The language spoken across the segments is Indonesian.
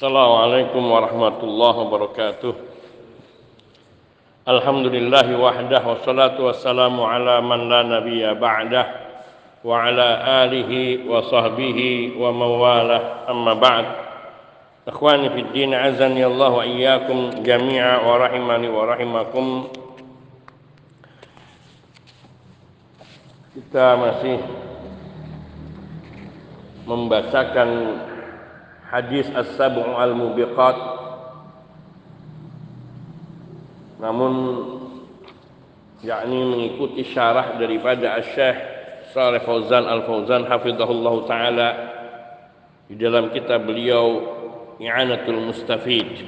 Assalamualaikum warahmatullahi wabarakatuh. Alhamdulillahi wahdah wassalatu wassalamu ala man la nabiyya ba'dah wa ala alihi wa sahbihi wa mawalah amma ba'd. Ikhwani fid din azani Allah wa jami'a wa rahimani wa. Kita masih membacakan hadis as-sab'u al-mubiqat. Namun yakni mengikuti syarah daripada Asy-Syaikh Shalih Fauzan Al-Fauzan hafizahullah taala di dalam kitab beliau I'anatul Mustafid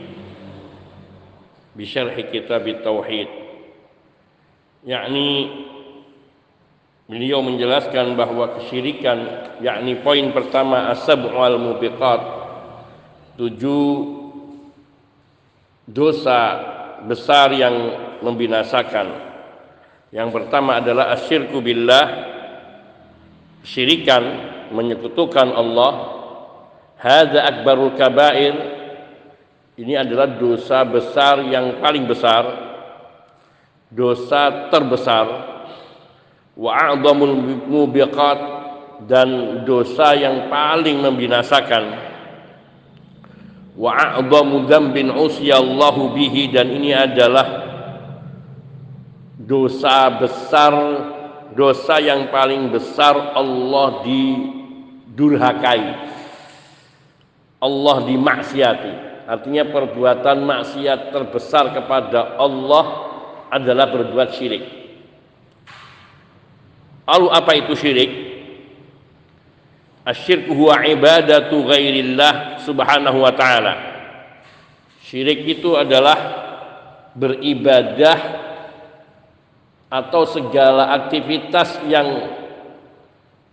bi syarh kitab tauhid. Yakni beliau menjelaskan bahwa kesyirikan yakni poin pertama as-sab'u al-mubiqat tujuh dosa besar yang membinasakan. Yang pertama adalah asyirku billah, syirikan, menyekutukan Allah. Hadza akbarul kabair. Ini adalah dosa besar yang paling besar. Dosa terbesar. Wa a'dhamul mubiqat dan dosa yang paling membinasakan wa a'dhamu dzambin usyallahu bihi dan ini adalah dosa besar dosa yang paling besar Allah didurhakai Allah dimaksiati. Artinya perbuatan maksiat terbesar kepada Allah adalah berbuat syirik. Lalu apa itu syirik Asyirku huwa ibadatu ghairillah subhanahu wa ta'ala. Syirik itu adalah beribadah atau segala aktivitas yang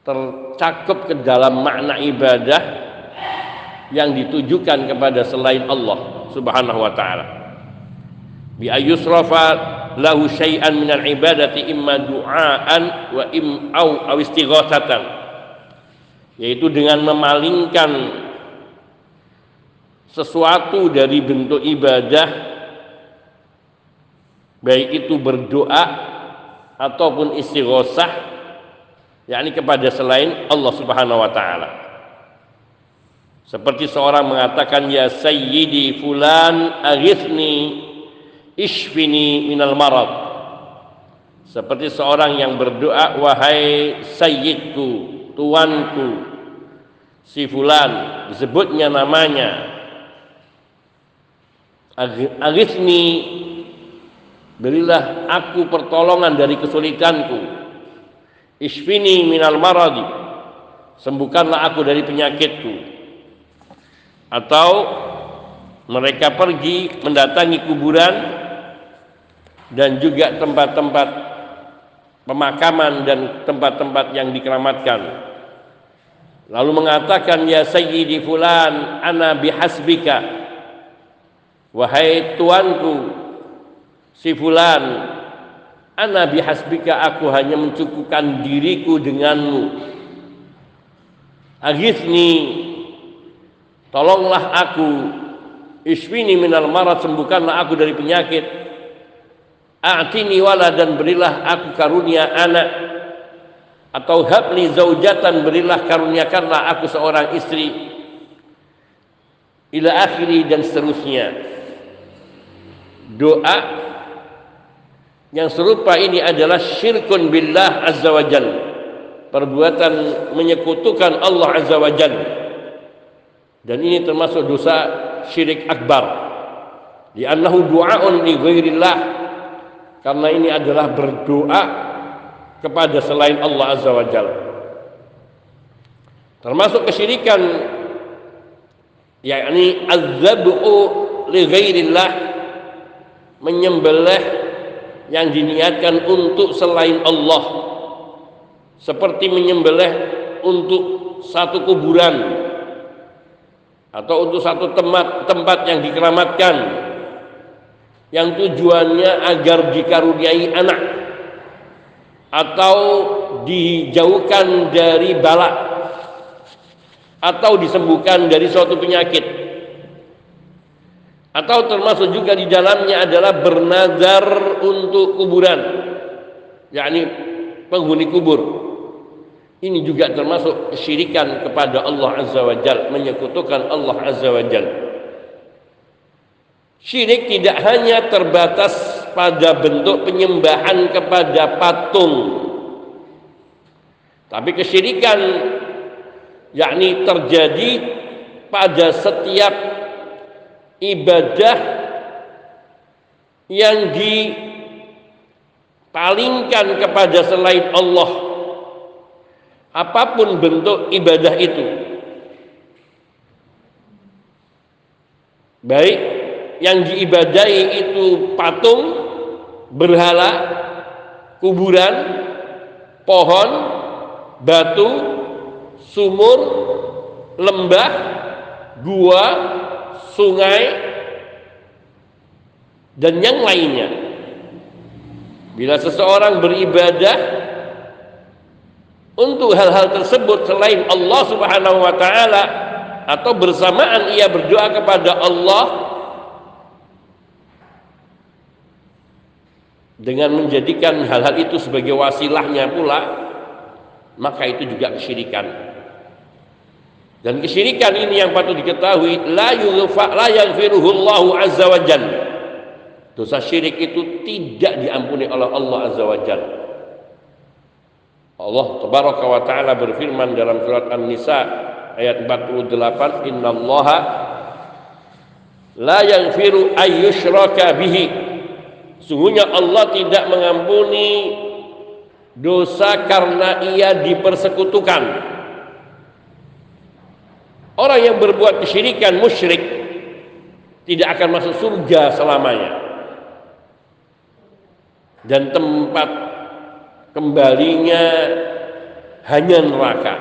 tercakup ke dalam makna ibadah yang ditujukan kepada selain Allah subhanahu wa ta'ala. Bi ayyusrafa lahu syai'an minal ibadati imma du'aan wa im au istighatsatan yaitu dengan memalingkan sesuatu dari bentuk ibadah baik itu berdoa ataupun istighosah yakni kepada selain Allah Subhanahu wa taala. Seperti seorang mengatakan ya sayyidi fulan aghithni ishfini minal marad. Seperti seorang yang berdoa wahai sayyidku tuanku si fulan disebutnya namanya. Agisni berilah aku pertolongan dari kesulitanku. Isfini minal maradi sembuhkanlah aku dari penyakitku. Atau mereka pergi mendatangi kuburan dan juga tempat-tempat pemakaman dan tempat-tempat yang dikeramatkan Lalu mengatakan ya sayyidi fulan ana bihasbika. Wahai tuanku si fulan ana bihasbika aku hanya mencukupkan diriku denganmu. Agisni tolonglah aku. Iswini minal marad sembuhkanlah aku dari penyakit. A'tini wala dan berilah aku karunia anak atau habli zaujatan berilah karuniakanlah aku seorang istri ila akhiri dan seterusnya. Doa yang serupa ini adalah syirkun billah azza wa jal. Perbuatan menyekutukan Allah azza wa jal. Dan ini termasuk dosa syirik akbar. Di annahu du'aun li ghairillah karena ini adalah berdoa kepada selain Allah Azza wa Jalla. Termasuk kesyirikan yakni azzabu li ghairillah menyembelih yang diniatkan untuk selain Allah seperti menyembelih untuk satu kuburan atau untuk satu tempat tempat yang dikeramatkan yang tujuannya agar dikaruniai anak atau dijauhkan dari bala atau disembuhkan dari suatu penyakit Atau termasuk juga di dalamnya adalah bernazar untuk kuburan. yakni penghuni kubur. Ini juga termasuk kesyirikan kepada Allah Azza wa Jal, menyekutukan Allah Azza wa Jal. Syirik tidak hanya terbatas pada bentuk penyembahan kepada patung. Tapi kesyirikan yakni terjadi pada setiap ibadah yang dipalingkan kepada selain Allah apa pun bentuk ibadah itu baik yang diibadahi itu patung berhala kuburan pohon batu sumur lembah gua sungai dan yang lainnya. Bila seseorang beribadah untuk hal-hal tersebut selain Allah Subhanahu wa taala atau bersamaan ia berdoa kepada Allah dengan menjadikan hal-hal itu sebagai wasilahnya pula maka itu juga kesyirikan dan kesyirikan ini yang patut diketahui la yughfa la yaghfiruhu Allah azza wa. Dosa syirik itu tidak diampuni oleh Allah azza wa jalla. Allah tabaraka wa taala berfirman dalam surat An-Nisa ayat 48 innallaha la yaghfiru ayyushraka bihi. Sungguhnya Allah tidak mengampuni dosa karena ia dipersekutukan Orang yang berbuat kesyirikan musyrik tidak akan masuk surga selamanya. Dan tempat kembalinya hanya neraka.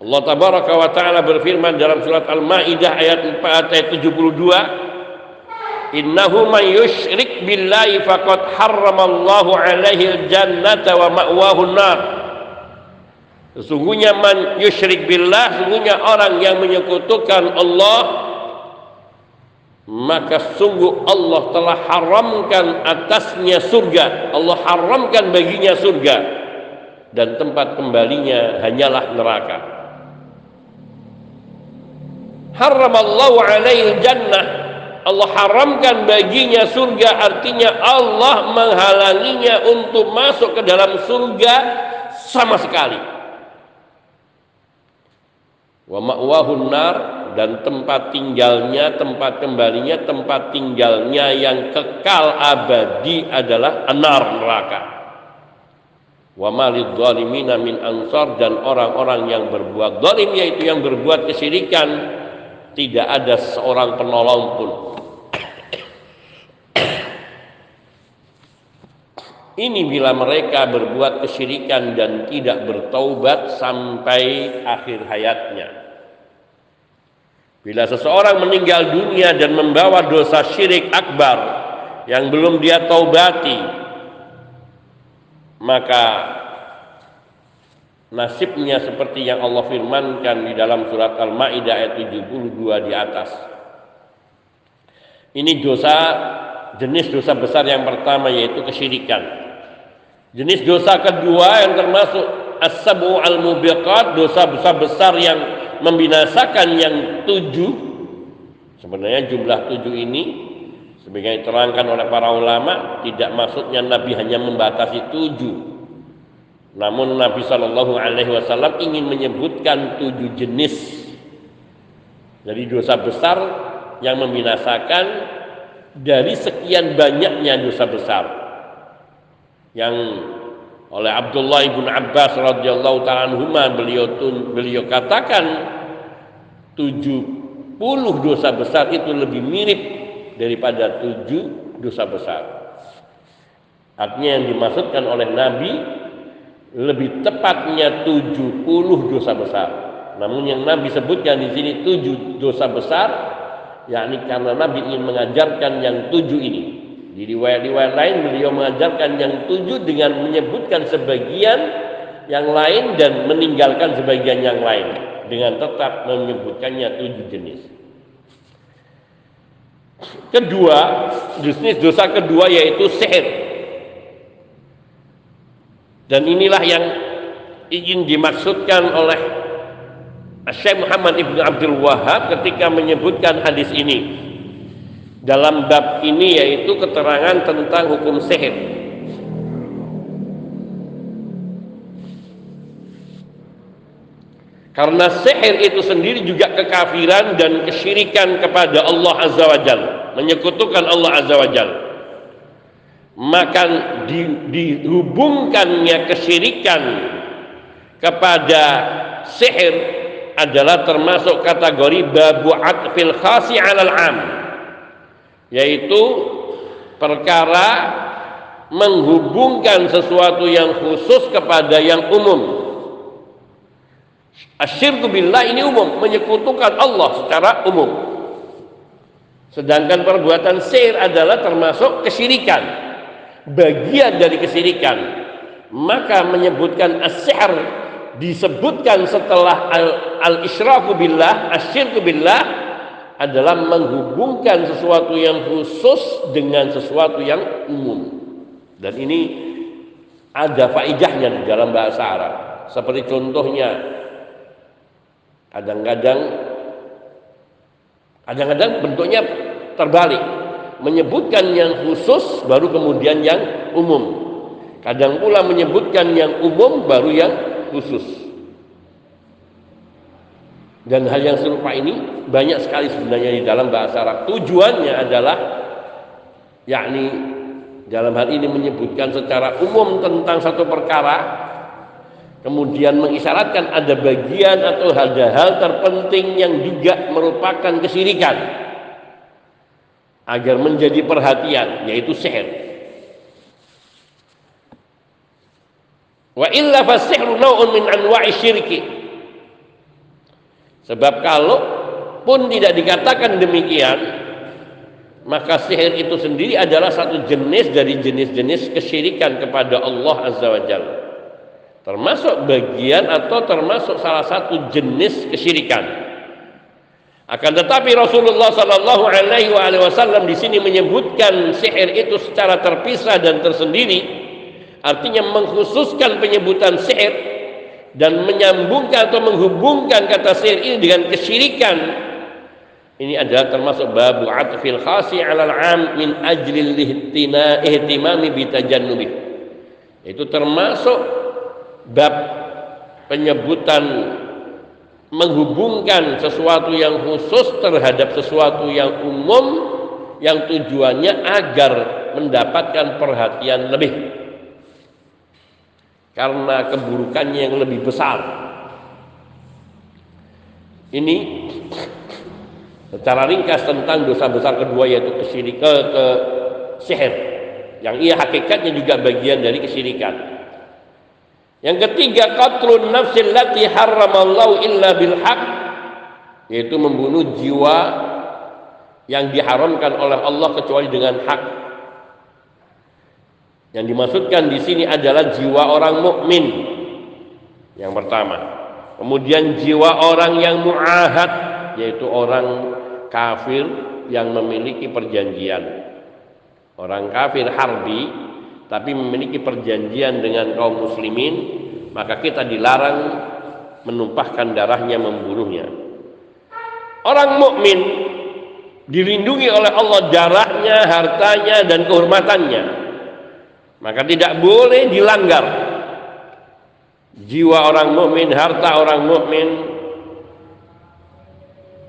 Allah tabaraka wa taala berfirman dalam surat Al-Maidah ayat 4 ayat 72 Innahu man yusyrik billahi faqad harramallahu alaihi al-jannata wa ma'wahu an-nar Sesungguhnya man yusyrik billah, sesungguhnya orang yang menyekutukan Allah maka sungguh Allah telah haramkan atasnya surga. Allah haramkan baginya surga dan tempat kembalinya hanyalah neraka. Haramallahu alaihi jannah. Allah haramkan baginya surga artinya Allah menghalanginya untuk masuk ke dalam surga sama sekali. Wa ma'wahun dan tempat tinggalnya tempat kembalinya tempat tinggalnya yang kekal abadi adalah anar neraka. Wa malid min ansar dan orang-orang yang berbuat zalim yaitu yang berbuat kesyirikan tidak ada seorang penolong pun Ini bila mereka berbuat kesyirikan dan tidak bertaubat sampai akhir hayatnya. Bila seseorang meninggal dunia dan membawa dosa syirik akbar yang belum dia taubati, maka nasibnya seperti yang Allah firmankan di dalam surat Al-Maidah ayat 72 di atas. Ini dosa jenis dosa besar yang pertama yaitu kesyirikan. Jenis dosa kedua yang termasuk as-sabu al-mubiqat, dosa besar-besar yang membinasakan yang tujuh. Sebenarnya jumlah tujuh ini sebagai diterangkan oleh para ulama tidak maksudnya Nabi hanya membatasi tujuh. Namun Nabi Shallallahu Alaihi Wasallam ingin menyebutkan tujuh jenis dari dosa besar yang membinasakan dari sekian banyaknya dosa besar yang oleh Abdullah ibn Abbas radhiyallahu taala beliau beliau katakan 70 dosa besar itu lebih mirip daripada tujuh dosa besar. Artinya yang dimaksudkan oleh Nabi lebih tepatnya 70 dosa besar. Namun yang Nabi sebutkan di sini tujuh dosa besar, yakni karena Nabi ingin mengajarkan yang tujuh ini. Di riwayat-riwayat lain beliau mengajarkan yang tujuh dengan menyebutkan sebagian yang lain dan meninggalkan sebagian yang lain dengan tetap menyebutkannya tujuh jenis. kedua, jenis dosa kedua yaitu sihir. Dan inilah yang ingin dimaksudkan oleh Syekh Muhammad Ibn Abdul Wahab ketika menyebutkan hadis ini. Dalam bab ini yaitu keterangan tentang hukum sihir. Karena sihir itu sendiri juga kekafiran dan kesyirikan kepada Allah Azza wa Jal. Menyekutukan Allah Azza wa Jal. Maka di, dihubungkannya kesyirikan kepada sihir adalah termasuk kategori babu atfil khasi alal am. Yaitu perkara menghubungkan sesuatu yang khusus kepada yang umum Asyirku billah ini umum, menyekutukan Allah secara umum. Sedangkan perbuatan sihir adalah termasuk kesyirikan. Bagian dari kesyirikan. Maka menyebutkan as-sihr disebutkan setelah al-isyraku billah, asyirku billah adalah menghubungkan sesuatu yang khusus dengan sesuatu yang umum. Dan ini ada faidahnya di dalam bahasa Arab. Seperti contohnya Kadang-kadang kadang-kadang bentuknya terbalik. Menyebutkan yang khusus baru kemudian yang umum. Kadang pula menyebutkan yang umum baru yang khusus. Dan hal yang serupa ini banyak sekali sebenarnya di dalam bahasa Arab. Tujuannya adalah yakni dalam hal ini menyebutkan secara umum tentang satu perkara kemudian mengisyaratkan ada bagian atau hal-hal terpenting yang juga merupakan kesyirikan agar menjadi perhatian yaitu sihir wa illa fasihru naw'un min anwa'i syirki sebab kalau pun tidak dikatakan demikian maka sihir itu sendiri adalah satu jenis dari jenis-jenis kesyirikan kepada Allah Azza wa Jalla termasuk bagian atau termasuk salah satu jenis kesyirikan. Akan tetapi Rasulullah Shallallahu Alaihi Wasallam di sini menyebutkan sihir itu secara terpisah dan tersendiri, artinya mengkhususkan penyebutan sihir dan menyambungkan atau menghubungkan kata sihir ini dengan kesyirikan. Ini adalah termasuk babu atfil khasi alal am min ajlil ihtimami bitajannubi. Itu termasuk bab penyebutan menghubungkan sesuatu yang khusus terhadap sesuatu yang umum yang tujuannya agar mendapatkan perhatian lebih karena keburukannya yang lebih besar. Ini secara ringkas tentang dosa besar kedua yaitu kesyirikan ke, ke sihir. Yang ia hakikatnya juga bagian dari kesyirikan. Yang ketiga qatlun nafsil lati haramallahu illa bil haq yaitu membunuh jiwa yang diharamkan oleh Allah kecuali dengan hak. Yang dimaksudkan di sini adalah jiwa orang mukmin. Yang pertama. Kemudian jiwa orang yang muahad yaitu orang kafir yang memiliki perjanjian. Orang kafir harbi tapi memiliki perjanjian dengan kaum muslimin maka kita dilarang menumpahkan darahnya membunuhnya orang mukmin dilindungi oleh Allah darahnya hartanya dan kehormatannya maka tidak boleh dilanggar. Jiwa orang mukmin harta orang mukmin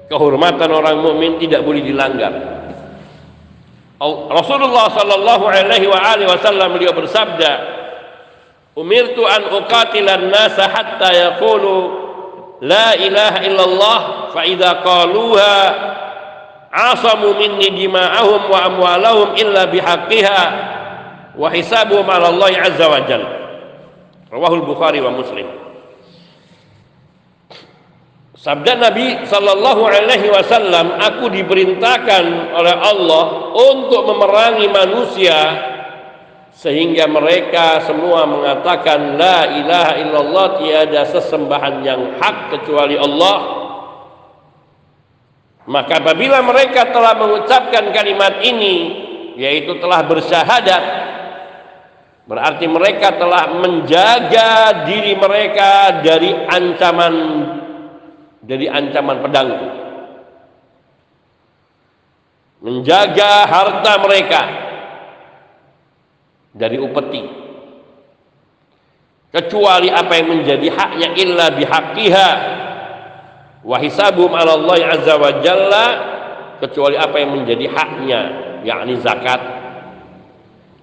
kehormatan orang mukmin tidak boleh dilanggar. Rasulullah sallallahu alaihi wa alihi wasallam beliau bersabda, "Umirtu an uqatilan nasa hatta yaqulu la ilaha illallah fa idza qaluha asamu minni dima'ahum wa amwalahum illa bihaqqiha wa hisabuhum 'ala Allah azza wa jalla." Rawahul Bukhari wa Muslim. Sabda Nabi Sallallahu Alaihi Wasallam, aku diperintahkan oleh Allah untuk memerangi manusia sehingga mereka semua mengatakan la ilaha illallah tiada sesembahan yang hak kecuali Allah maka apabila mereka telah mengucapkan kalimat ini yaitu telah bersyahadat berarti mereka telah menjaga diri mereka dari ancaman dari ancaman pedangku menjaga harta mereka dari upeti. Kecuali apa yang menjadi haknya illa bihaqqiha wa hisabum 'ala Allah azza wa jalla kecuali apa yang menjadi haknya yakni zakat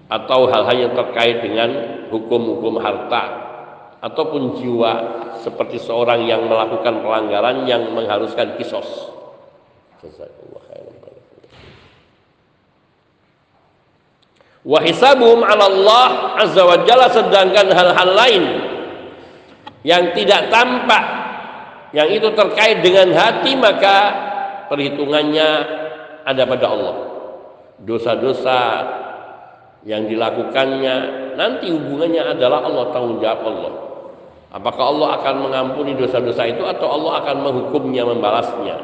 atau hal-hal yang terkait dengan hukum-hukum harta ataupun jiwa seperti seorang yang melakukan pelanggaran yang mengharuskan kisos. Wahisabum ala Allah azza wa jalla sedangkan hal-hal lain yang tidak tampak yang itu terkait dengan hati maka perhitungannya ada pada Allah dosa-dosa yang dilakukannya nanti hubungannya adalah Allah tanggung jawab Allah apakah Allah akan mengampuni dosa-dosa itu atau Allah akan menghukumnya membalasnya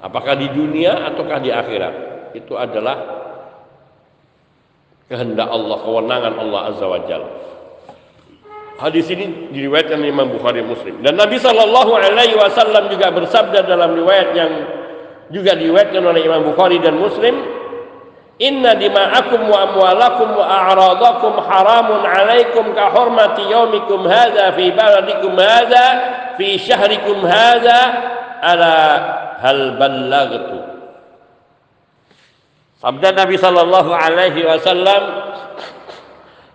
apakah di dunia ataukah di akhirat itu adalah kehendak Allah, kewenangan Allah Azza wa Jalla. Hadis ini diriwayatkan Imam Bukhari Muslim. Dan Nabi Shallallahu Alaihi Wasallam juga bersabda dalam riwayat yang juga diriwayatkan oleh Imam Bukhari dan Muslim, Inna dima'akum wa amwalakum wa a'radakum haramun alaikum ka hurmati yaumikum hadha fi baladikum hadha fi syahrikum hadha ala hal ballaghtu Sabda Nabi Shallallahu Alaihi Wasallam,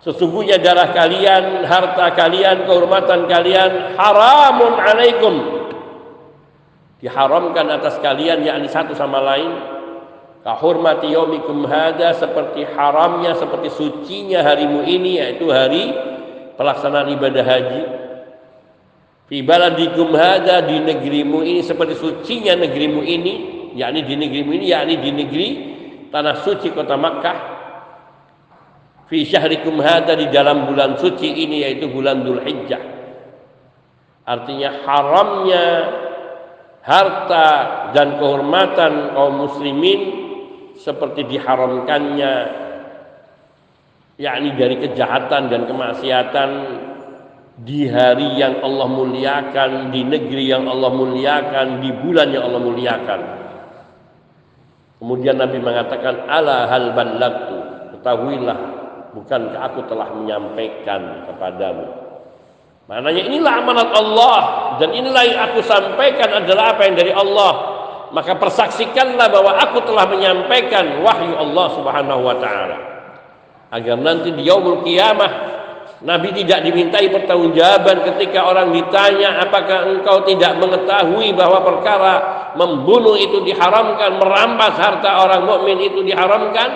sesungguhnya darah kalian, harta kalian, kehormatan kalian haramun alaikum. Diharamkan atas kalian yakni satu sama lain. Kahormati yomikum hada seperti haramnya, seperti sucinya harimu ini yaitu hari pelaksanaan ibadah haji. Fi baladikum hada di negerimu ini seperti sucinya negerimu ini, yakni di negerimu ini, yakni di negeri tanah suci kota Makkah fi syahrikum hada di dalam bulan suci ini yaitu bulan Dhul Hijjah artinya haramnya harta dan kehormatan kaum muslimin seperti diharamkannya yakni dari kejahatan dan kemaksiatan di hari yang Allah muliakan, di negeri yang Allah muliakan, di bulan yang Allah muliakan. Kemudian Nabi mengatakan ala hal ballagtu ketahuilah bukankah aku telah menyampaikan kepadamu Maknanya inilah amanat Allah dan inilah yang aku sampaikan adalah apa yang dari Allah. Maka persaksikanlah bahwa aku telah menyampaikan wahyu Allah Subhanahu wa taala. Agar nanti di yaumul kiamah Nabi tidak dimintai pertanggungjawaban ketika orang ditanya apakah engkau tidak mengetahui bahwa perkara membunuh itu diharamkan, merampas harta orang mukmin itu diharamkan,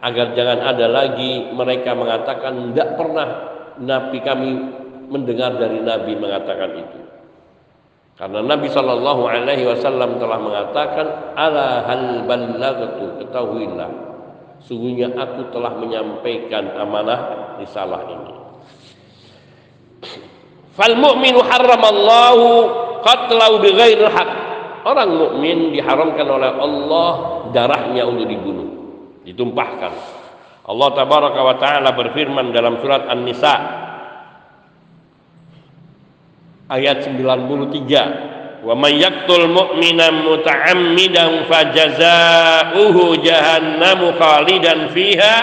agar jangan ada lagi mereka mengatakan tidak pernah Nabi kami mendengar dari Nabi mengatakan itu. Karena Nabi Shallallahu Alaihi Wasallam telah mengatakan, ala hal ballagtu ketahuilah, sungguhnya aku telah menyampaikan amanah risalah ini. Fal mu'minu harramallahu qatlahu bighairil haqq orang mukmin diharamkan oleh Allah darahnya untuk dibunuh, ditumpahkan. Allah tabaraka wa taala berfirman dalam surat An-Nisa ayat 93 wa may yaqtul mu'mina muta'ammidan fajazauhu jahannamu khalidan fiha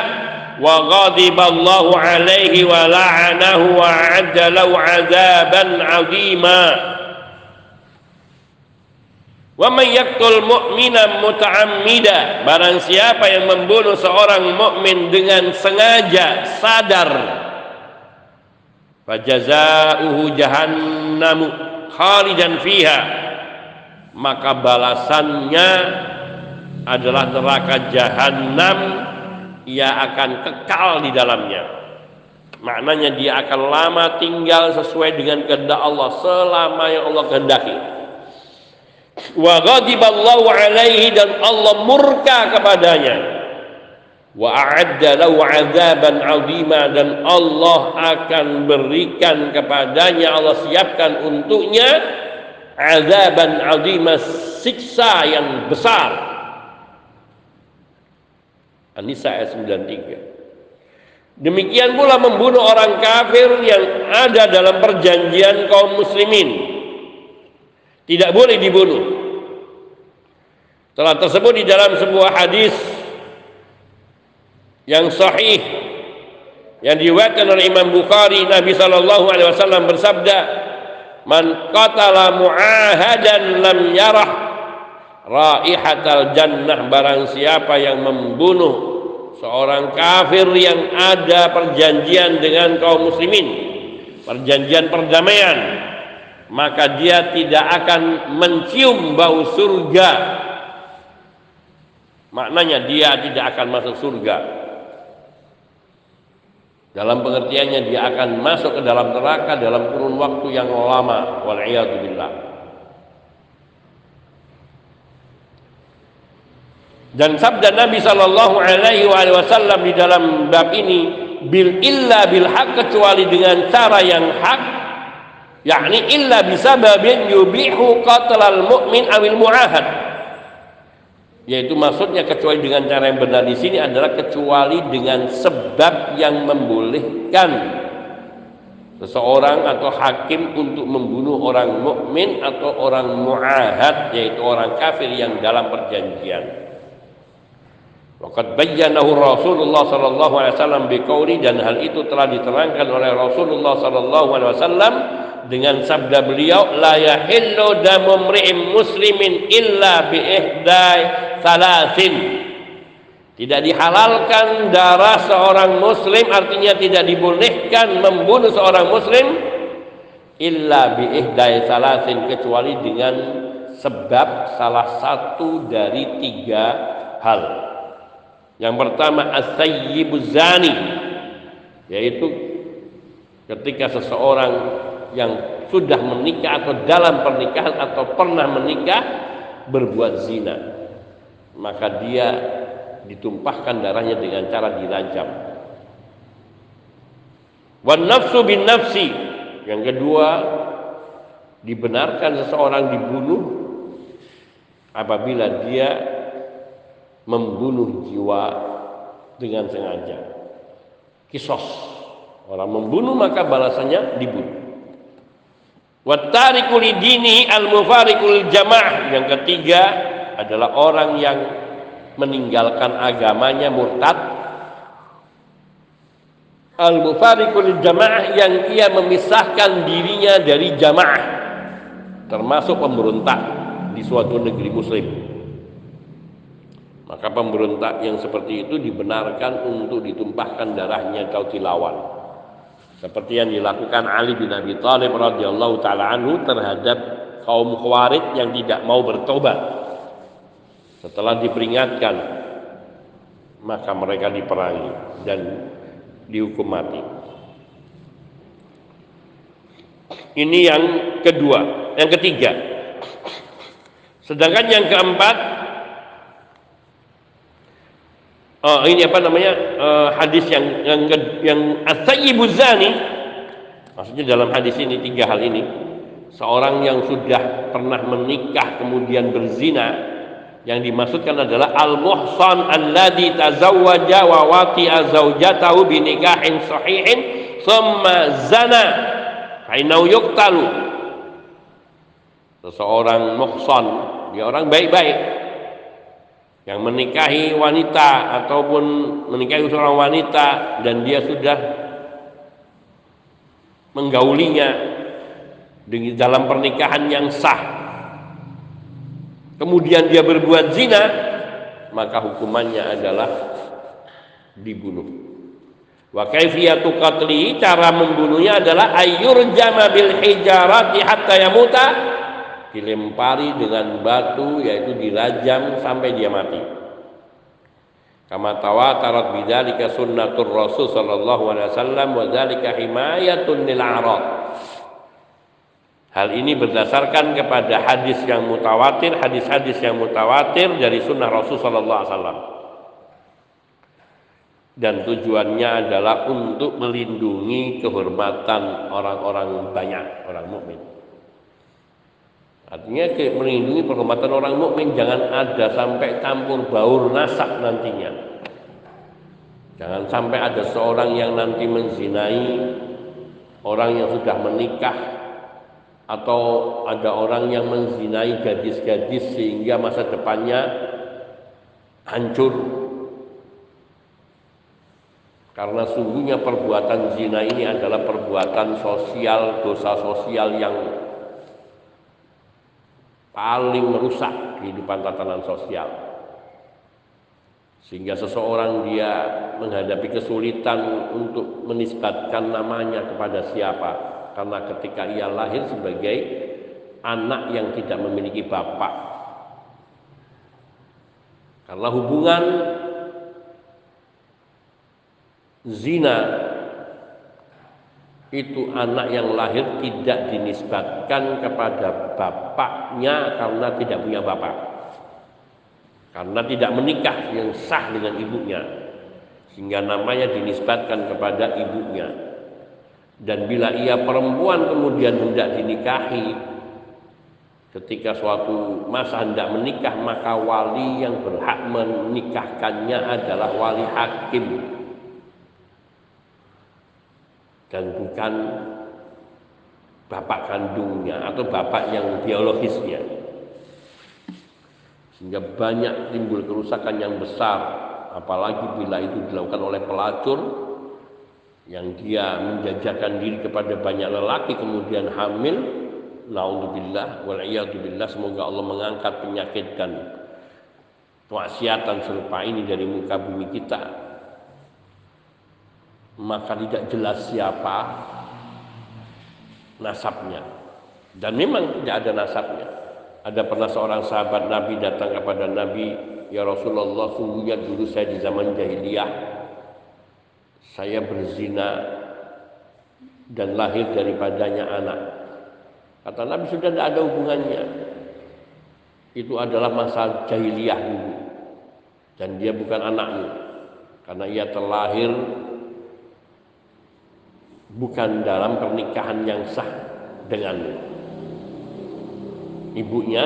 wa ghadiba Allahu alaihi wa la'anahu wa 'adda lahu 'adzaban 'azima. Wa may yaqtul mu'mina muta'ammida. Barang siapa yang membunuh seorang mukmin dengan sengaja sadar fajazauhu jahannamu khalidan fiha. Maka balasannya adalah neraka jahanam ia akan kekal di dalamnya. Maknanya dia akan lama tinggal sesuai dengan kehendak Allah selama yang Allah kehendaki. Wa ghadiballahu alaihi dan Allah murka kepadanya wa a'adda lahu 'adzaban 'azima dan Allah akan berikan kepadanya Allah siapkan untuknya azaban azima siksa yang besar. An-Nisa ayat 93. Demikian pula membunuh orang kafir yang ada dalam perjanjian kaum muslimin. Tidak boleh dibunuh. Telah tersebut di dalam sebuah hadis yang sahih yang diriwayatkan oleh Imam Bukhari Nabi sallallahu alaihi wasallam bersabda Man qatala mu'ahadan lam yarah raihatal jannah. Barang siapa yang membunuh seorang kafir yang ada perjanjian dengan kaum muslimin perjanjian perdamaian maka dia tidak akan mencium bau surga. Maknanya dia tidak akan masuk surga dalam pengertiannya dia akan masuk ke dalam neraka dalam kurun waktu yang lama. Wal'iyadzubillah. Dan sabda Nabi Shallallahu Alaihi Wasallam di dalam bab ini bil illa bil hak kecuali dengan cara yang hak yakni illa bisa babin yubihu qatlal mu'min awil mu'ahad yaitu maksudnya kecuali dengan cara yang benar di sini adalah kecuali dengan sebab yang membolehkan seseorang atau hakim untuk membunuh orang mukmin atau orang muahad yaitu orang kafir yang dalam perjanjian. Waqad bayyanahu Rasulullah sallallahu alaihi wasallam biqauli dan hal itu telah diterangkan oleh Rasulullah sallallahu alaihi wasallam dengan sabda beliau la yahillu damu muslimin illa bi ihdai salasin. Tidak dihalalkan darah seorang muslim artinya tidak dibolehkan membunuh seorang muslim illa bi ihdai salasin kecuali dengan sebab salah satu dari tiga hal. Yang pertama as-sayyibuz zani yaitu ketika seseorang yang sudah menikah atau dalam pernikahan atau pernah menikah berbuat zina maka dia ditumpahkan darahnya dengan cara dirajam. Wan nafsu bin nafsi. Yang kedua dibenarkan seseorang dibunuh apabila dia membunuh jiwa dengan sengaja. Kisos. Orang membunuh maka balasannya dibunuh. Wattariku dini al-mufarikul jamaah. Yang ketiga adalah orang yang meninggalkan agamanya murtad. Al-mufarikul jamaah yang ia memisahkan dirinya dari jamaah termasuk pemberontak di suatu negeri muslim. Maka pemberontak yang seperti itu dibenarkan untuk ditumpahkan darahnya kau dilawan seperti yang dilakukan Ali bin Abi Thalib radhiyallahu taala anhu terhadap kaum Khawarij yang tidak mau bertobat. Setelah diperingatkan maka mereka diperangi dan dihukum mati. Ini yang kedua, yang ketiga. Sedangkan yang keempat Oh, ini apa namanya uh, hadis yang yang yang asyibu zani maksudnya dalam hadis ini tiga hal ini seorang yang sudah pernah menikah kemudian berzina yang dimaksudkan adalah al muhsan alladhi tazawwaja wa wati'a zawjatahu bi nikahin sahihin thumma zana ainau yuqtalu. Seseorang muhsan dia orang baik-baik. Yang menikahi wanita ataupun menikahi seorang wanita dan dia sudah menggaulinya di dalam pernikahan yang sah kemudian dia berbuat zina maka hukumannya adalah dibunuh. Wa kaifiyatu qatli cara membunuhnya adalah ayyurjama bil hijarati hatta yamuta dilempari dengan batu yaitu dirajam sampai dia mati. Kama tawatarat bidzalika sunnatur rasul sallallahu alaihi wasallam wa dzalika himayatun lil a'rad Hal ini berdasarkan kepada hadis yang mutawatir, hadis-hadis yang mutawatir dari sunnah Rasul Sallallahu Alaihi Wasallam. Dan tujuannya adalah untuk melindungi kehormatan orang-orang banyak, orang mukmin. Artinya melindungi penghormatan orang mukmin jangan ada sampai campur baur nasab nantinya. Jangan sampai ada seorang yang nanti menzinai orang yang sudah menikah atau ada orang yang menzinai gadis-gadis sehingga masa depannya hancur karena sungguhnya perbuatan zina ini adalah perbuatan sosial, dosa sosial yang paling merusak kehidupan tatanan sosial. Sehingga seseorang dia menghadapi kesulitan untuk menisbatkan namanya kepada siapa. Karena ketika ia lahir sebagai anak yang tidak memiliki bapak. Karena hubungan zina itu anak yang lahir tidak dinisbatkan kepada bapaknya karena tidak punya bapak. Karena tidak menikah yang sah dengan ibunya. Sehingga namanya dinisbatkan kepada ibunya dan bila ia perempuan kemudian hendak dinikahi ketika suatu masa hendak menikah maka wali yang berhak menikahkannya adalah wali hakim. Dan bukan bapak kandungnya atau bapak yang biologisnya. Sehingga banyak timbul kerusakan yang besar apalagi bila itu dilakukan oleh pelacur yang dia menjajakan diri kepada banyak lelaki kemudian hamil. Naudzubillah wal billah semoga Allah mengangkat penyakit dan kemaksiatan serupa ini dari muka bumi kita. Maka tidak jelas siapa nasabnya. Dan memang tidak ada nasabnya. Ada pernah seorang sahabat Nabi datang kepada Nabi ya Rasulullah sungguhnya dulu saya di zaman jahiliyah saya berzina dan lahir daripadanya anak. Kata Nabi sudah tidak ada hubungannya. Itu adalah masa jahiliyah dulu. Dan dia bukan anakmu karena ia terlahir bukan dalam pernikahan yang sah dengan ibunya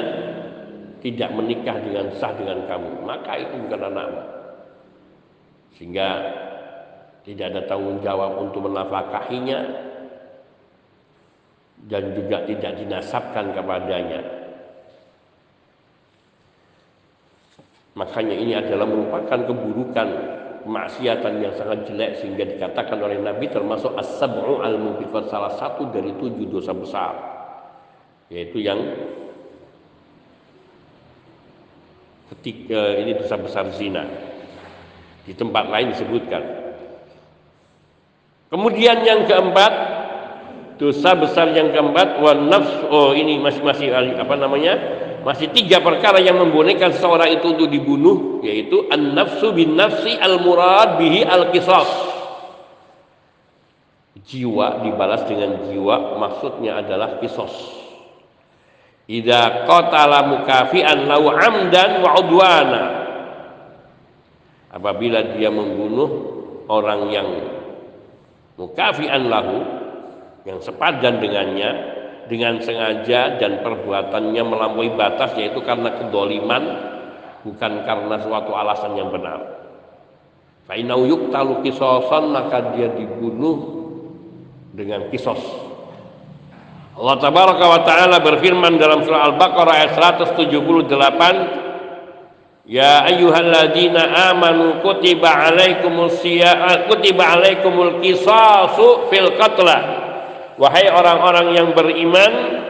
tidak menikah dengan sah dengan kamu. Maka itu bukan anakmu. Sehingga tidak ada tanggung jawab untuk menafkahinya dan juga tidak dinasabkan kepadanya. Makanya ini adalah merupakan keburukan kemaksiatan yang sangat jelek sehingga dikatakan oleh Nabi termasuk as-sab'u al-mubiqat salah satu dari tujuh dosa besar. Yaitu yang ketika ini dosa besar zina. Di tempat lain disebutkan kemudian yang keempat dosa besar yang keempat wa nafs oh ini masih masih apa namanya? Masih tiga perkara yang membolehkan seseorang itu untuk dibunuh yaitu an-nafsu bin nafsi al-murad bihi al-qisas jiwa dibalas dengan jiwa maksudnya adalah kisos idza qatala mukafian lau amdan wa udwana. Apabila dia membunuh orang yang mukafian lahu yang sepadan dengannya dengan sengaja dan perbuatannya melampaui batas yaitu karena kedoliman bukan karena suatu alasan yang benar. Fa'inau yuktalu kisosan maka dia dibunuh dengan kisos. Allah tabaraka wa ta'ala berfirman dalam surah Al-Baqarah ayat 178 Ya ayyuhalladzina amanu kutiba alaikumus kutiba alaikumul qisasu fil qatla Wahai orang-orang yang beriman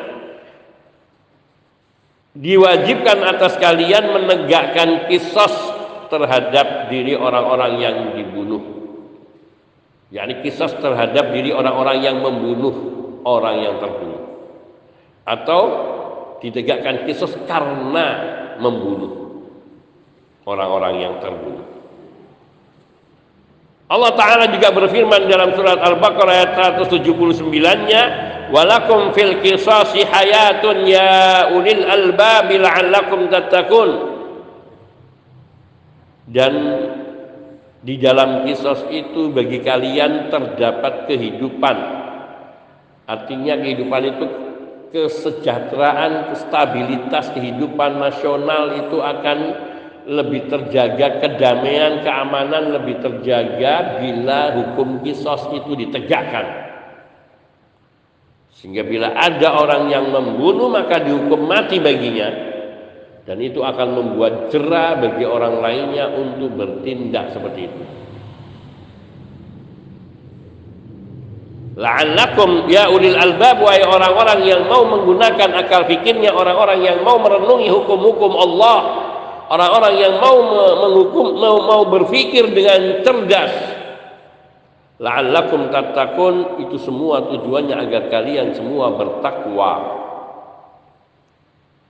Diwajibkan atas kalian menegakkan kisos terhadap diri orang-orang yang dibunuh. Yakni kisos terhadap diri orang-orang yang membunuh orang yang terbunuh. Atau ditegakkan kisos karena membunuh orang-orang yang terbunuh. Allah Ta'ala juga berfirman dalam surat Al-Baqarah ayat 179-nya walakum fil qisasi hayatun ya ulil albabi la'allakum tattaqun. Dan di dalam kisos itu bagi kalian terdapat kehidupan. Artinya kehidupan itu kesejahteraan, stabilitas kehidupan nasional itu akan lebih terjaga kedamaian, keamanan lebih terjaga bila hukum kisos itu ditegakkan. Sehingga bila ada orang yang membunuh maka dihukum mati baginya dan itu akan membuat jerah bagi orang lainnya untuk bertindak seperti itu. La'allakum ya ulil albab wa orang-orang yang mau menggunakan akal fikirnya, orang-orang yang mau merenungi hukum-hukum Allah, orang-orang yang mau menghukum mau, mau berpikir dengan cerdas. La'allakum tattaqun itu semua tujuannya agar kalian semua bertakwa.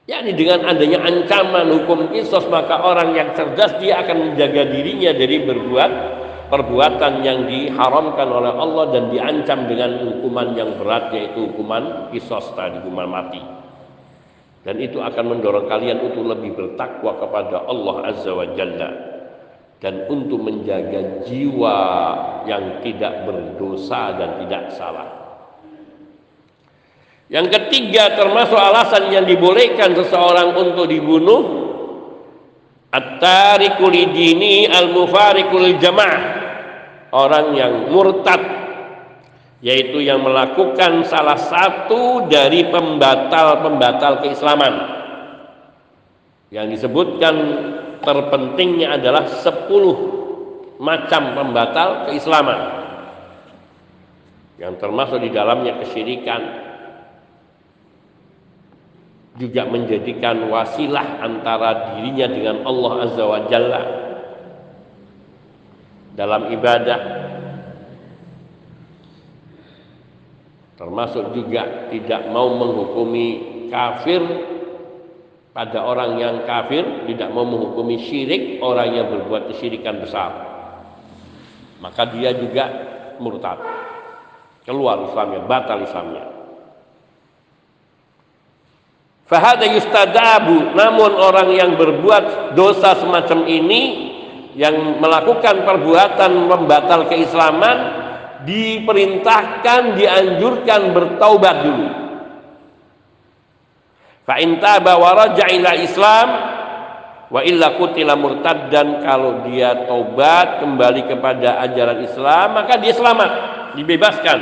yakni dengan adanya ancaman hukum kisos maka orang yang cerdas dia akan menjaga dirinya dari berbuat perbuatan yang diharamkan oleh Allah dan diancam dengan hukuman yang berat yaitu hukuman kisos tadi hukuman mati dan itu akan mendorong kalian untuk lebih bertakwa kepada Allah Azza wa Jalla. Dan untuk menjaga jiwa yang tidak berdosa dan tidak salah. Yang ketiga termasuk alasan yang dibolehkan seseorang untuk dibunuh At-tariku lidini al-mufariqul jamaah. Orang yang murtad yaitu yang melakukan salah satu dari pembatal-pembatal keislaman. Yang disebutkan terpentingnya adalah 10 macam pembatal keislaman. Yang termasuk di dalamnya kesyirikan. Juga menjadikan wasilah antara dirinya dengan Allah Azza wa Jalla. Dalam ibadah termasuk juga tidak mau menghukumi kafir pada orang yang kafir tidak mau menghukumi syirik orang yang berbuat kesyirikan besar. Maka dia juga murtad. Keluar Islamnya batal Islamnya. Fahada yustadabu. Namun orang yang berbuat dosa semacam ini yang melakukan perbuatan membatal keislaman diperintahkan dianjurkan bertaubat dulu. Fa in taba wa Islam wa illa qutila murtaddan kalau dia taubat kembali kepada ajaran Islam maka dia selamat, dibebaskan.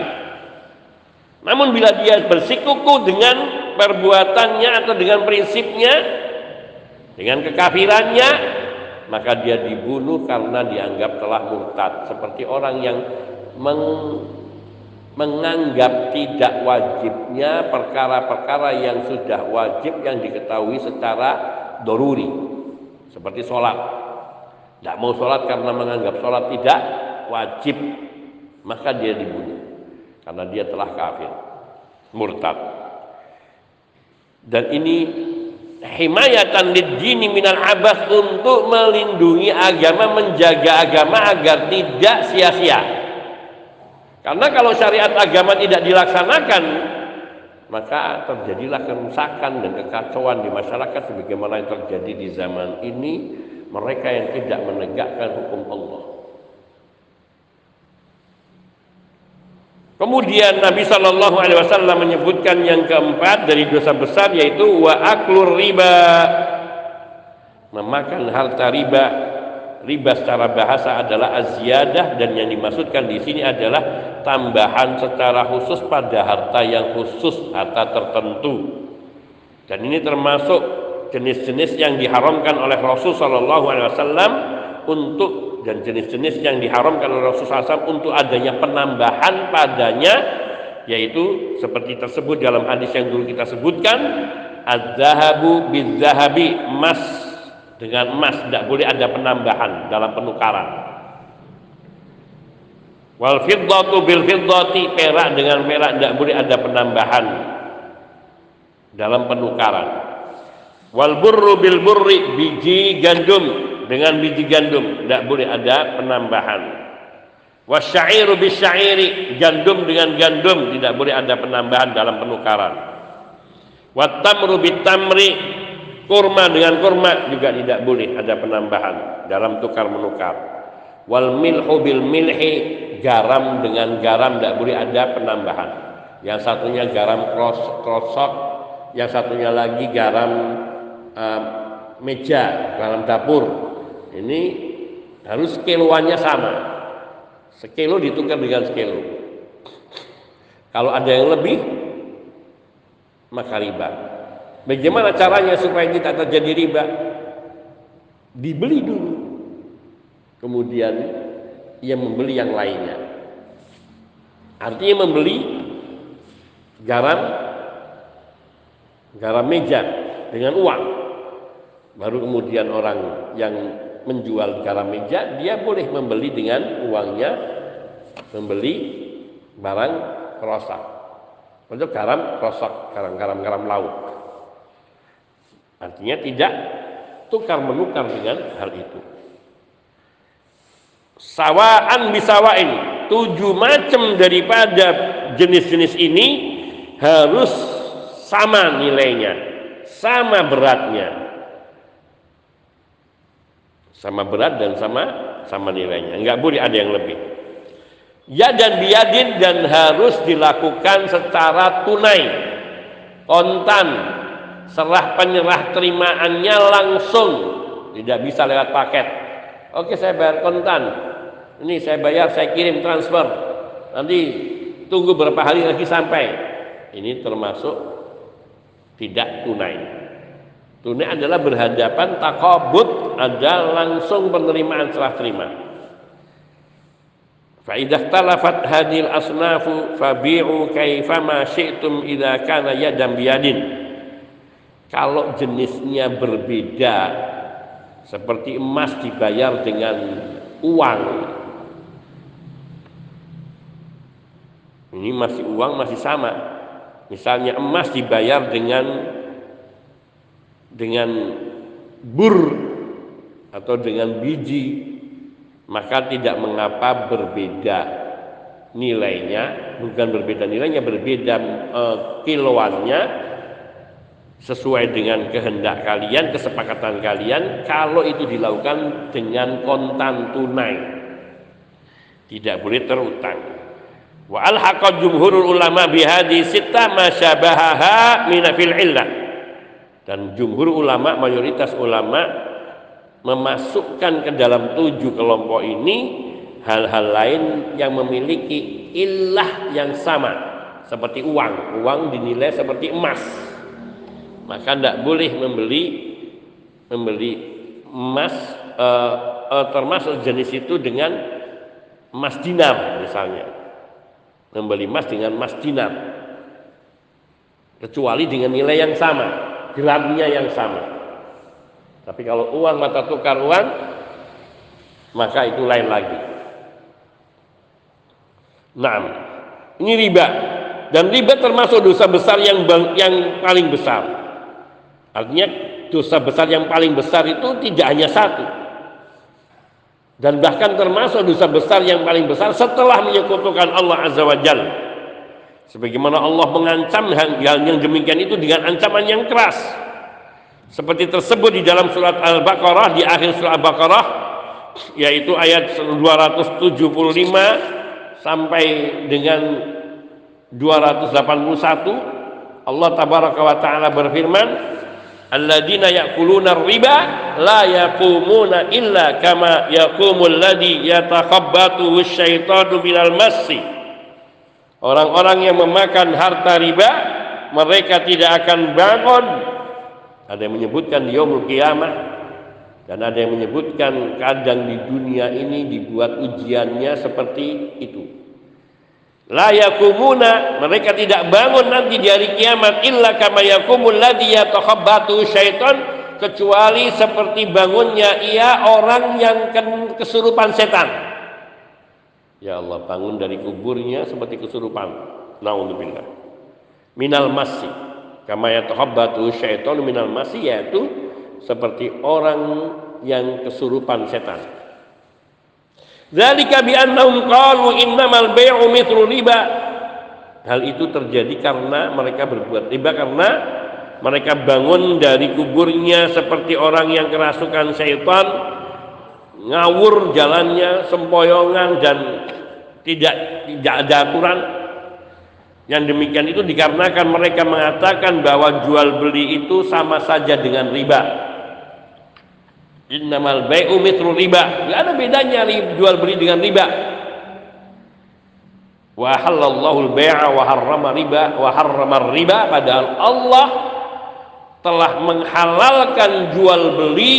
Namun bila dia bersikuku dengan perbuatannya atau dengan prinsipnya dengan kekafirannya maka dia dibunuh karena dianggap telah murtad seperti orang yang meng, menganggap tidak wajibnya perkara-perkara yang sudah wajib yang diketahui secara doruri. Seperti sholat. Tidak mau sholat karena menganggap sholat tidak wajib maka dia dibunuh. Karena dia telah kafir murtad. Dan ini himayatan lid-dini minal abas untuk melindungi agama, menjaga agama agar tidak sia-sia. Karena kalau syariat agama tidak dilaksanakan, maka terjadilah kerusakan dan kekacauan di masyarakat sebagaimana yang terjadi di zaman ini mereka yang tidak menegakkan hukum Allah. Kemudian Nabi Shallallahu Alaihi Wasallam menyebutkan yang keempat dari dosa besar yaitu wa aklur riba memakan harta riba riba secara bahasa adalah aziyadah dan yang dimaksudkan di sini adalah tambahan secara khusus pada harta yang khusus harta tertentu. Dan ini termasuk jenis-jenis yang diharamkan oleh Rasul Shallallahu Alaihi Wasallam untuk dan jenis-jenis yang diharamkan oleh Rasulullah SAW untuk adanya penambahan padanya yaitu seperti tersebut dalam hadis yang dulu kita sebutkan az-zahabu emas dengan emas tidak boleh ada penambahan dalam penukaran. Wal fiddatu bil fiddati perak dengan perak tidak boleh ada penambahan dalam penukaran. Wal burru bil burri biji gandum. Dengan biji gandum tidak boleh ada penambahan. Wasyairu bisyairi gandum dengan gandum tidak boleh ada penambahan dalam penukaran. Watamru bitamri kurma dengan kurma juga tidak boleh ada penambahan dalam tukar menukar wal milhu bil milhi garam dengan garam tidak boleh ada penambahan yang satunya garam kros, krosok yang satunya lagi garam uh, meja, garam dapur. Ini harus kiloannya sama. Sekilo ditukar dengan sekilo. Kalau ada yang lebih, maka riba. Bagaimana caranya supaya tidak terjadi riba? Dibeli dulu. Kemudian ia membeli yang lainnya. Artinya membeli garam garam meja dengan uang. Baru kemudian orang yang menjual garam meja dia boleh membeli dengan uangnya membeli barang kerosak. Untuk garam kerosak, garam-garam garam laut. Artinya tidak tukar menukar dengan hal itu. Sawaan bisawain. Tujuh macam daripada jenis-jenis ini harus sama nilainya, sama beratnya. Sama berat dan sama sama nilainya. Enggak boleh ada yang lebih. Ya dan biadin dan harus dilakukan secara tunai, kontan, serah penyerah terimaannya langsung, tidak bisa lewat paket. Oke saya bayar kontan, ini saya bayar, saya kirim transfer, nanti tunggu berapa hari lagi sampai. Ini termasuk tidak tunai. Tunai adalah berhadapan takobut, ada langsung penerimaan serah terima. Faidah talafat hadil asnafu fabi'u kaifama syi'tum idza kana yadam. Kalau jenisnya berbeda seperti emas dibayar dengan uang. Ini masih uang masih sama. Misalnya emas dibayar dengan dengan bur atau dengan biji maka tidak mengapa berbeda nilainya, bukan berbeda nilainya, berbeda e, kiloannya sesuai dengan kehendak kalian, kesepakatan kalian kalau itu dilakukan dengan kontan tunai. Tidak boleh terutang. Wa alhaqad jumhurul ulama bihadi sita masyabahaha minafil illah. Dan jumhur ulama, mayoritas ulama memasukkan ke dalam tujuh kelompok ini hal-hal lain yang memiliki ilah yang sama seperti uang uang dinilai seperti emas maka tidak boleh membeli membeli emas uh, uh, termasuk jenis itu dengan emas dinar misalnya membeli emas dengan emas dinar kecuali dengan nilai yang sama gramnya yang sama tapi kalau uang mata tukar uang, maka itu lain lagi. Nah, ini riba. Dan riba termasuk dosa besar yang yang paling besar. Artinya dosa besar yang paling besar itu tidak hanya satu. Dan bahkan termasuk dosa besar yang paling besar setelah menyekutukan Allah Azza wa Jalla. Sebagaimana Allah mengancam hal yang demikian itu dengan ancaman yang keras seperti tersebut di dalam surat Al-Baqarah di akhir surat Al-Baqarah yaitu ayat 275 sampai dengan 281 Allah tabaraka wa taala berfirman alladzina ya'kuluna riba la yaqumuna illa kama yaqumul ladzi yatakhabbatu syaitanu minal massi orang-orang yang memakan harta riba mereka tidak akan bangun ada yang menyebutkan yaumul kiamah dan ada yang menyebutkan kadang di dunia ini dibuat ujiannya seperti itu. La yakumuna mereka tidak bangun nanti di hari kiamat illa kama yakumul ladzi yatakhabbatu syaitan kecuali seperti bangunnya ia orang yang kesurupan setan. Ya Allah bangun dari kuburnya seperti kesurupan. Nauzubillah. Minal masjid kama yatahabbatu syaitan minal masih yaitu seperti orang yang kesurupan setan. Zalika bi annahum qalu innamal bai'u mithlu riba. Hal itu terjadi karena mereka berbuat riba karena mereka bangun dari kuburnya seperti orang yang kerasukan syaitan ngawur jalannya sempoyongan dan tidak tidak ada aturan Yang demikian itu dikarenakan mereka mengatakan bahwa jual beli itu sama saja dengan riba. Innamal bai'u mitru riba. Tidak ada bedanya jual beli dengan riba. Wa halallahu al-bai'a wa harrama riba wa harrama riba padahal Allah telah menghalalkan jual beli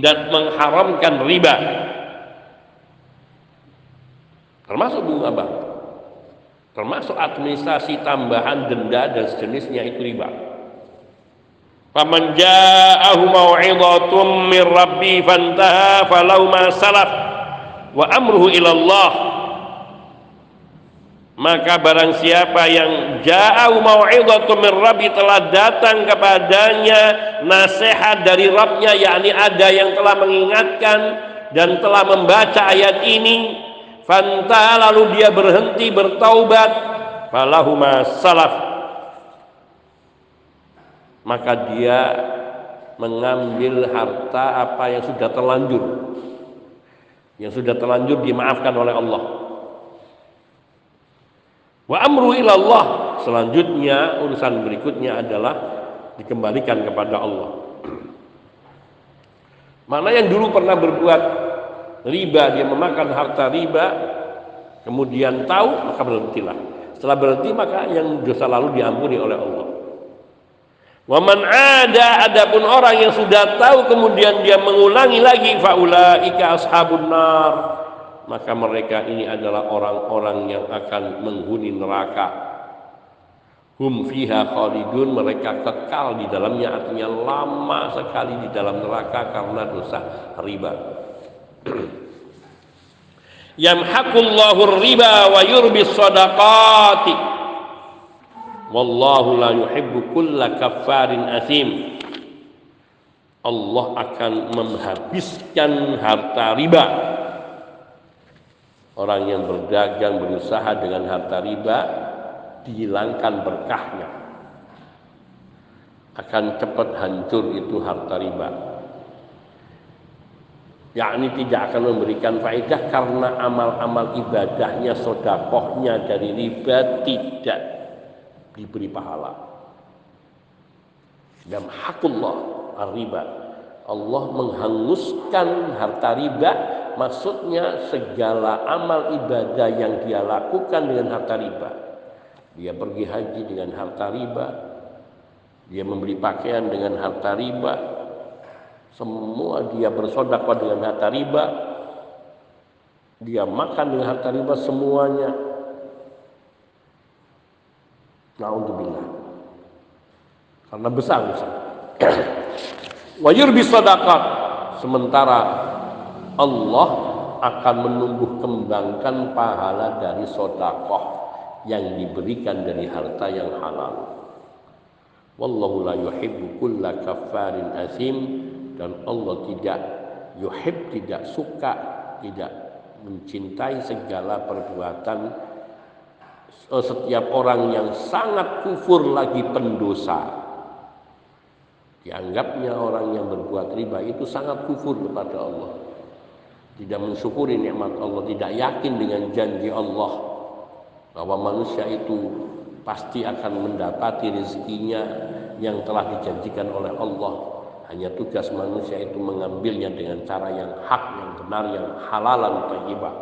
dan mengharamkan riba. Termasuk bunga bank termasuk administrasi tambahan denda dan sejenisnya itu riba. Faman ja'ahu mau'izatun min rabbi fantaha falau ma salaf wa amruhu ila Allah. Maka barang siapa yang ja'ahu mau'izatun min rabbi telah datang kepadanya nasihat dari Rabbnya yakni ada yang telah mengingatkan dan telah membaca ayat ini Fanta lalu dia berhenti bertaubat. Falahuma salaf. Maka dia mengambil harta apa yang sudah terlanjur. Yang sudah terlanjur dimaafkan oleh Allah. Wa amru ilallah. Selanjutnya urusan berikutnya adalah dikembalikan kepada Allah. Mana yang dulu pernah berbuat riba dia memakan harta riba kemudian tahu maka berhentilah setelah berhenti maka yang dosa lalu diampuni oleh Allah Waman ada adapun orang yang sudah tahu kemudian dia mengulangi lagi faulaika ashabun nar. Maka mereka ini adalah orang-orang yang akan menghuni neraka. Hum fiha khalidun mereka kekal di dalamnya artinya lama sekali di dalam neraka karena dosa riba. Yamhaqullahu riba wa yurbi sadaqati. Wallahu la yuhibbu kulla kaffarin asim. Allah akan menghabiskan harta riba. Orang yang berdagang berusaha dengan harta riba dihilangkan berkahnya. Akan cepat hancur itu harta riba yakni tidak akan memberikan faedah karena amal-amal ibadahnya sodakohnya dari riba tidak diberi pahala dan hakullah riba Allah menghanguskan harta riba maksudnya segala amal ibadah yang dia lakukan dengan harta riba dia pergi haji dengan harta riba dia membeli pakaian dengan harta riba semua dia bersodakoh dengan harta riba. Dia makan dengan harta riba semuanya. Nauzubillah. Karena besar besar. Wajur bisodakat. Sementara Allah akan menumbuh kembangkan pahala dari sodakoh yang diberikan dari harta yang halal. Wallahu la yuhibbu kulla kaffarin asim dan Allah tidak yuhib tidak suka tidak mencintai segala perbuatan setiap orang yang sangat kufur lagi pendosa. Dianggapnya orang yang berbuat riba itu sangat kufur kepada Allah. Tidak mensyukuri nikmat Allah tidak yakin dengan janji Allah bahwa manusia itu pasti akan mendapati rezekinya yang telah dijanjikan oleh Allah. Hanya tugas manusia itu mengambilnya dengan cara yang hak, yang benar, yang halalan thayyibah.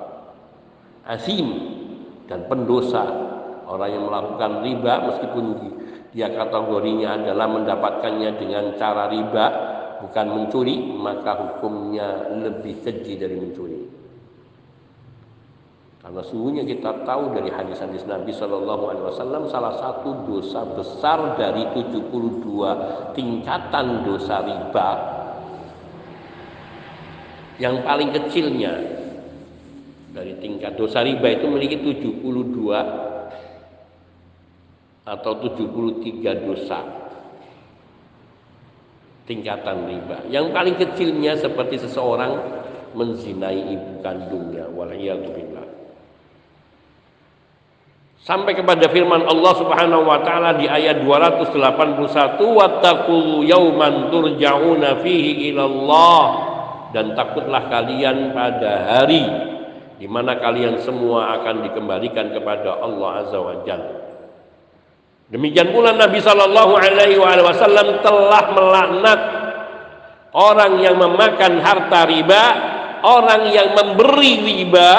Asim dan pendosa orang yang melakukan riba meskipun dia kategorinya adalah mendapatkannya dengan cara riba bukan mencuri maka hukumnya lebih keji dari mencuri. Karena sungguhnya kita tahu dari hadis-hadis Nabi Shallallahu Alaihi Wasallam salah satu dosa besar dari 72 tingkatan dosa riba yang paling kecilnya dari tingkat dosa riba itu memiliki 72 atau 73 dosa tingkatan riba. Yang paling kecilnya seperti seseorang menzinai ibu kandungnya. Waliyadzubillah sampai kepada firman Allah Subhanahu wa taala di ayat 281 wattaqu yauman turja'una fihi ilallah dan takutlah kalian pada hari di mana kalian semua akan dikembalikan kepada Allah Azza wa Jalla. Demikian pula Nabi Shallallahu Alaihi Wasallam telah melaknat orang yang memakan harta riba, orang yang memberi riba,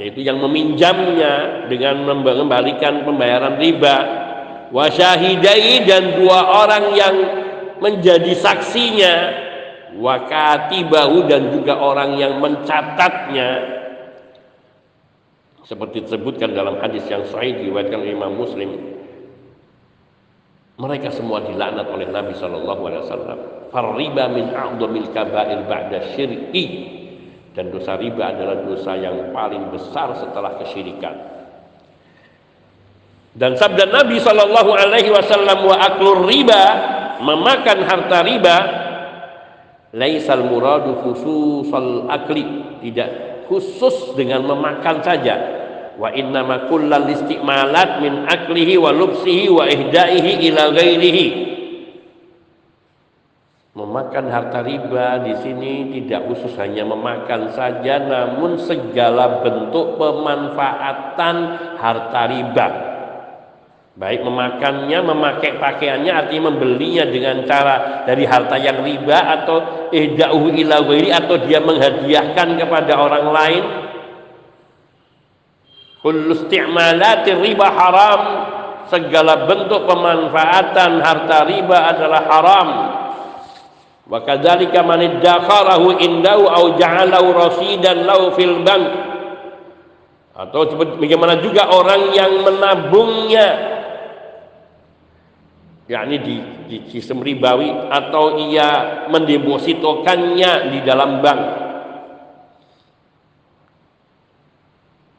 yaitu yang meminjamnya dengan mengembalikan pembayaran riba, wasyahidai dan dua orang yang menjadi saksinya, wakatibahu dan juga orang yang mencatatnya, seperti disebutkan dalam hadis yang sahih diriwayatkan Imam Muslim mereka semua dilaknat oleh Nabi Shallallahu Alaihi Wasallam. Farriba min a'dhamil kabair ba'da syirki dan dosa riba adalah dosa yang paling besar setelah kesyirikan. Dan sabda Nabi Shallallahu Alaihi Wasallam wa aklur riba memakan harta riba laisal muradu khususal akli tidak khusus dengan memakan saja wa inna ma kullal istimalat min aklihi wa lubsihi wa ihdaihi ila ghairihi. Memakan harta riba di sini tidak khusus hanya memakan saja namun segala bentuk pemanfaatan harta riba. Baik memakannya memakai pakaiannya artinya membelinya dengan cara dari harta yang riba atau ihda'uhu ila atau dia menghadiahkan kepada orang lain Kullu riba haram. Segala bentuk pemanfaatan harta riba adalah haram. Wa kadzalika man iddakharahu indahu aw ja'alahu rasidan lahu fil bank. Atau bagaimana juga orang yang menabungnya yakni di, di sistem ribawi atau ia mendepositokannya di dalam bank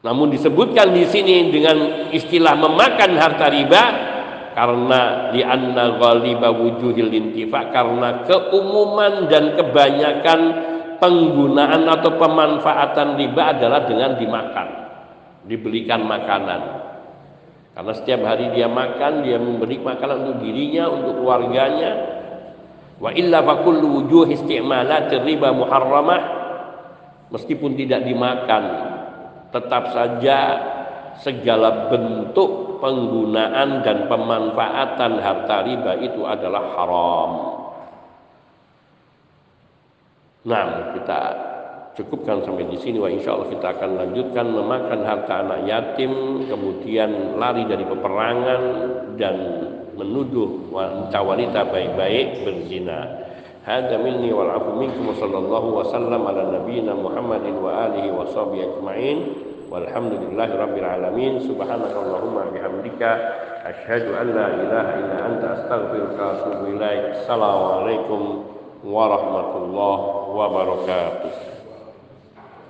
Namun disebutkan di sini dengan istilah memakan harta riba karena di anna ghaliba wujuhil intifa karena keumuman dan kebanyakan penggunaan atau pemanfaatan riba adalah dengan dimakan, dibelikan makanan. Karena setiap hari dia makan, dia memberi makanan untuk dirinya, untuk keluarganya. Wa illa wujuh isti'malat riba muharramah meskipun tidak dimakan tetap saja segala bentuk penggunaan dan pemanfaatan harta riba itu adalah haram. Nah, kita cukupkan sampai di sini. Wah, insya Allah kita akan lanjutkan memakan harta anak yatim, kemudian lari dari peperangan dan menuduh wanita-wanita baik-baik berzina. Hada minni wal afu minkum sallallahu wa sallam ala nabiyyina Muhammadin wa alihi wa sahbihi ajma'in. Walhamdulillahi rabbil alamin. Subhanakallahumma bihamdika asyhadu an la ilaha illa anta astaghfiruka wa atubu ilaik. Assalamualaikum warahmatullahi wabarakatuh.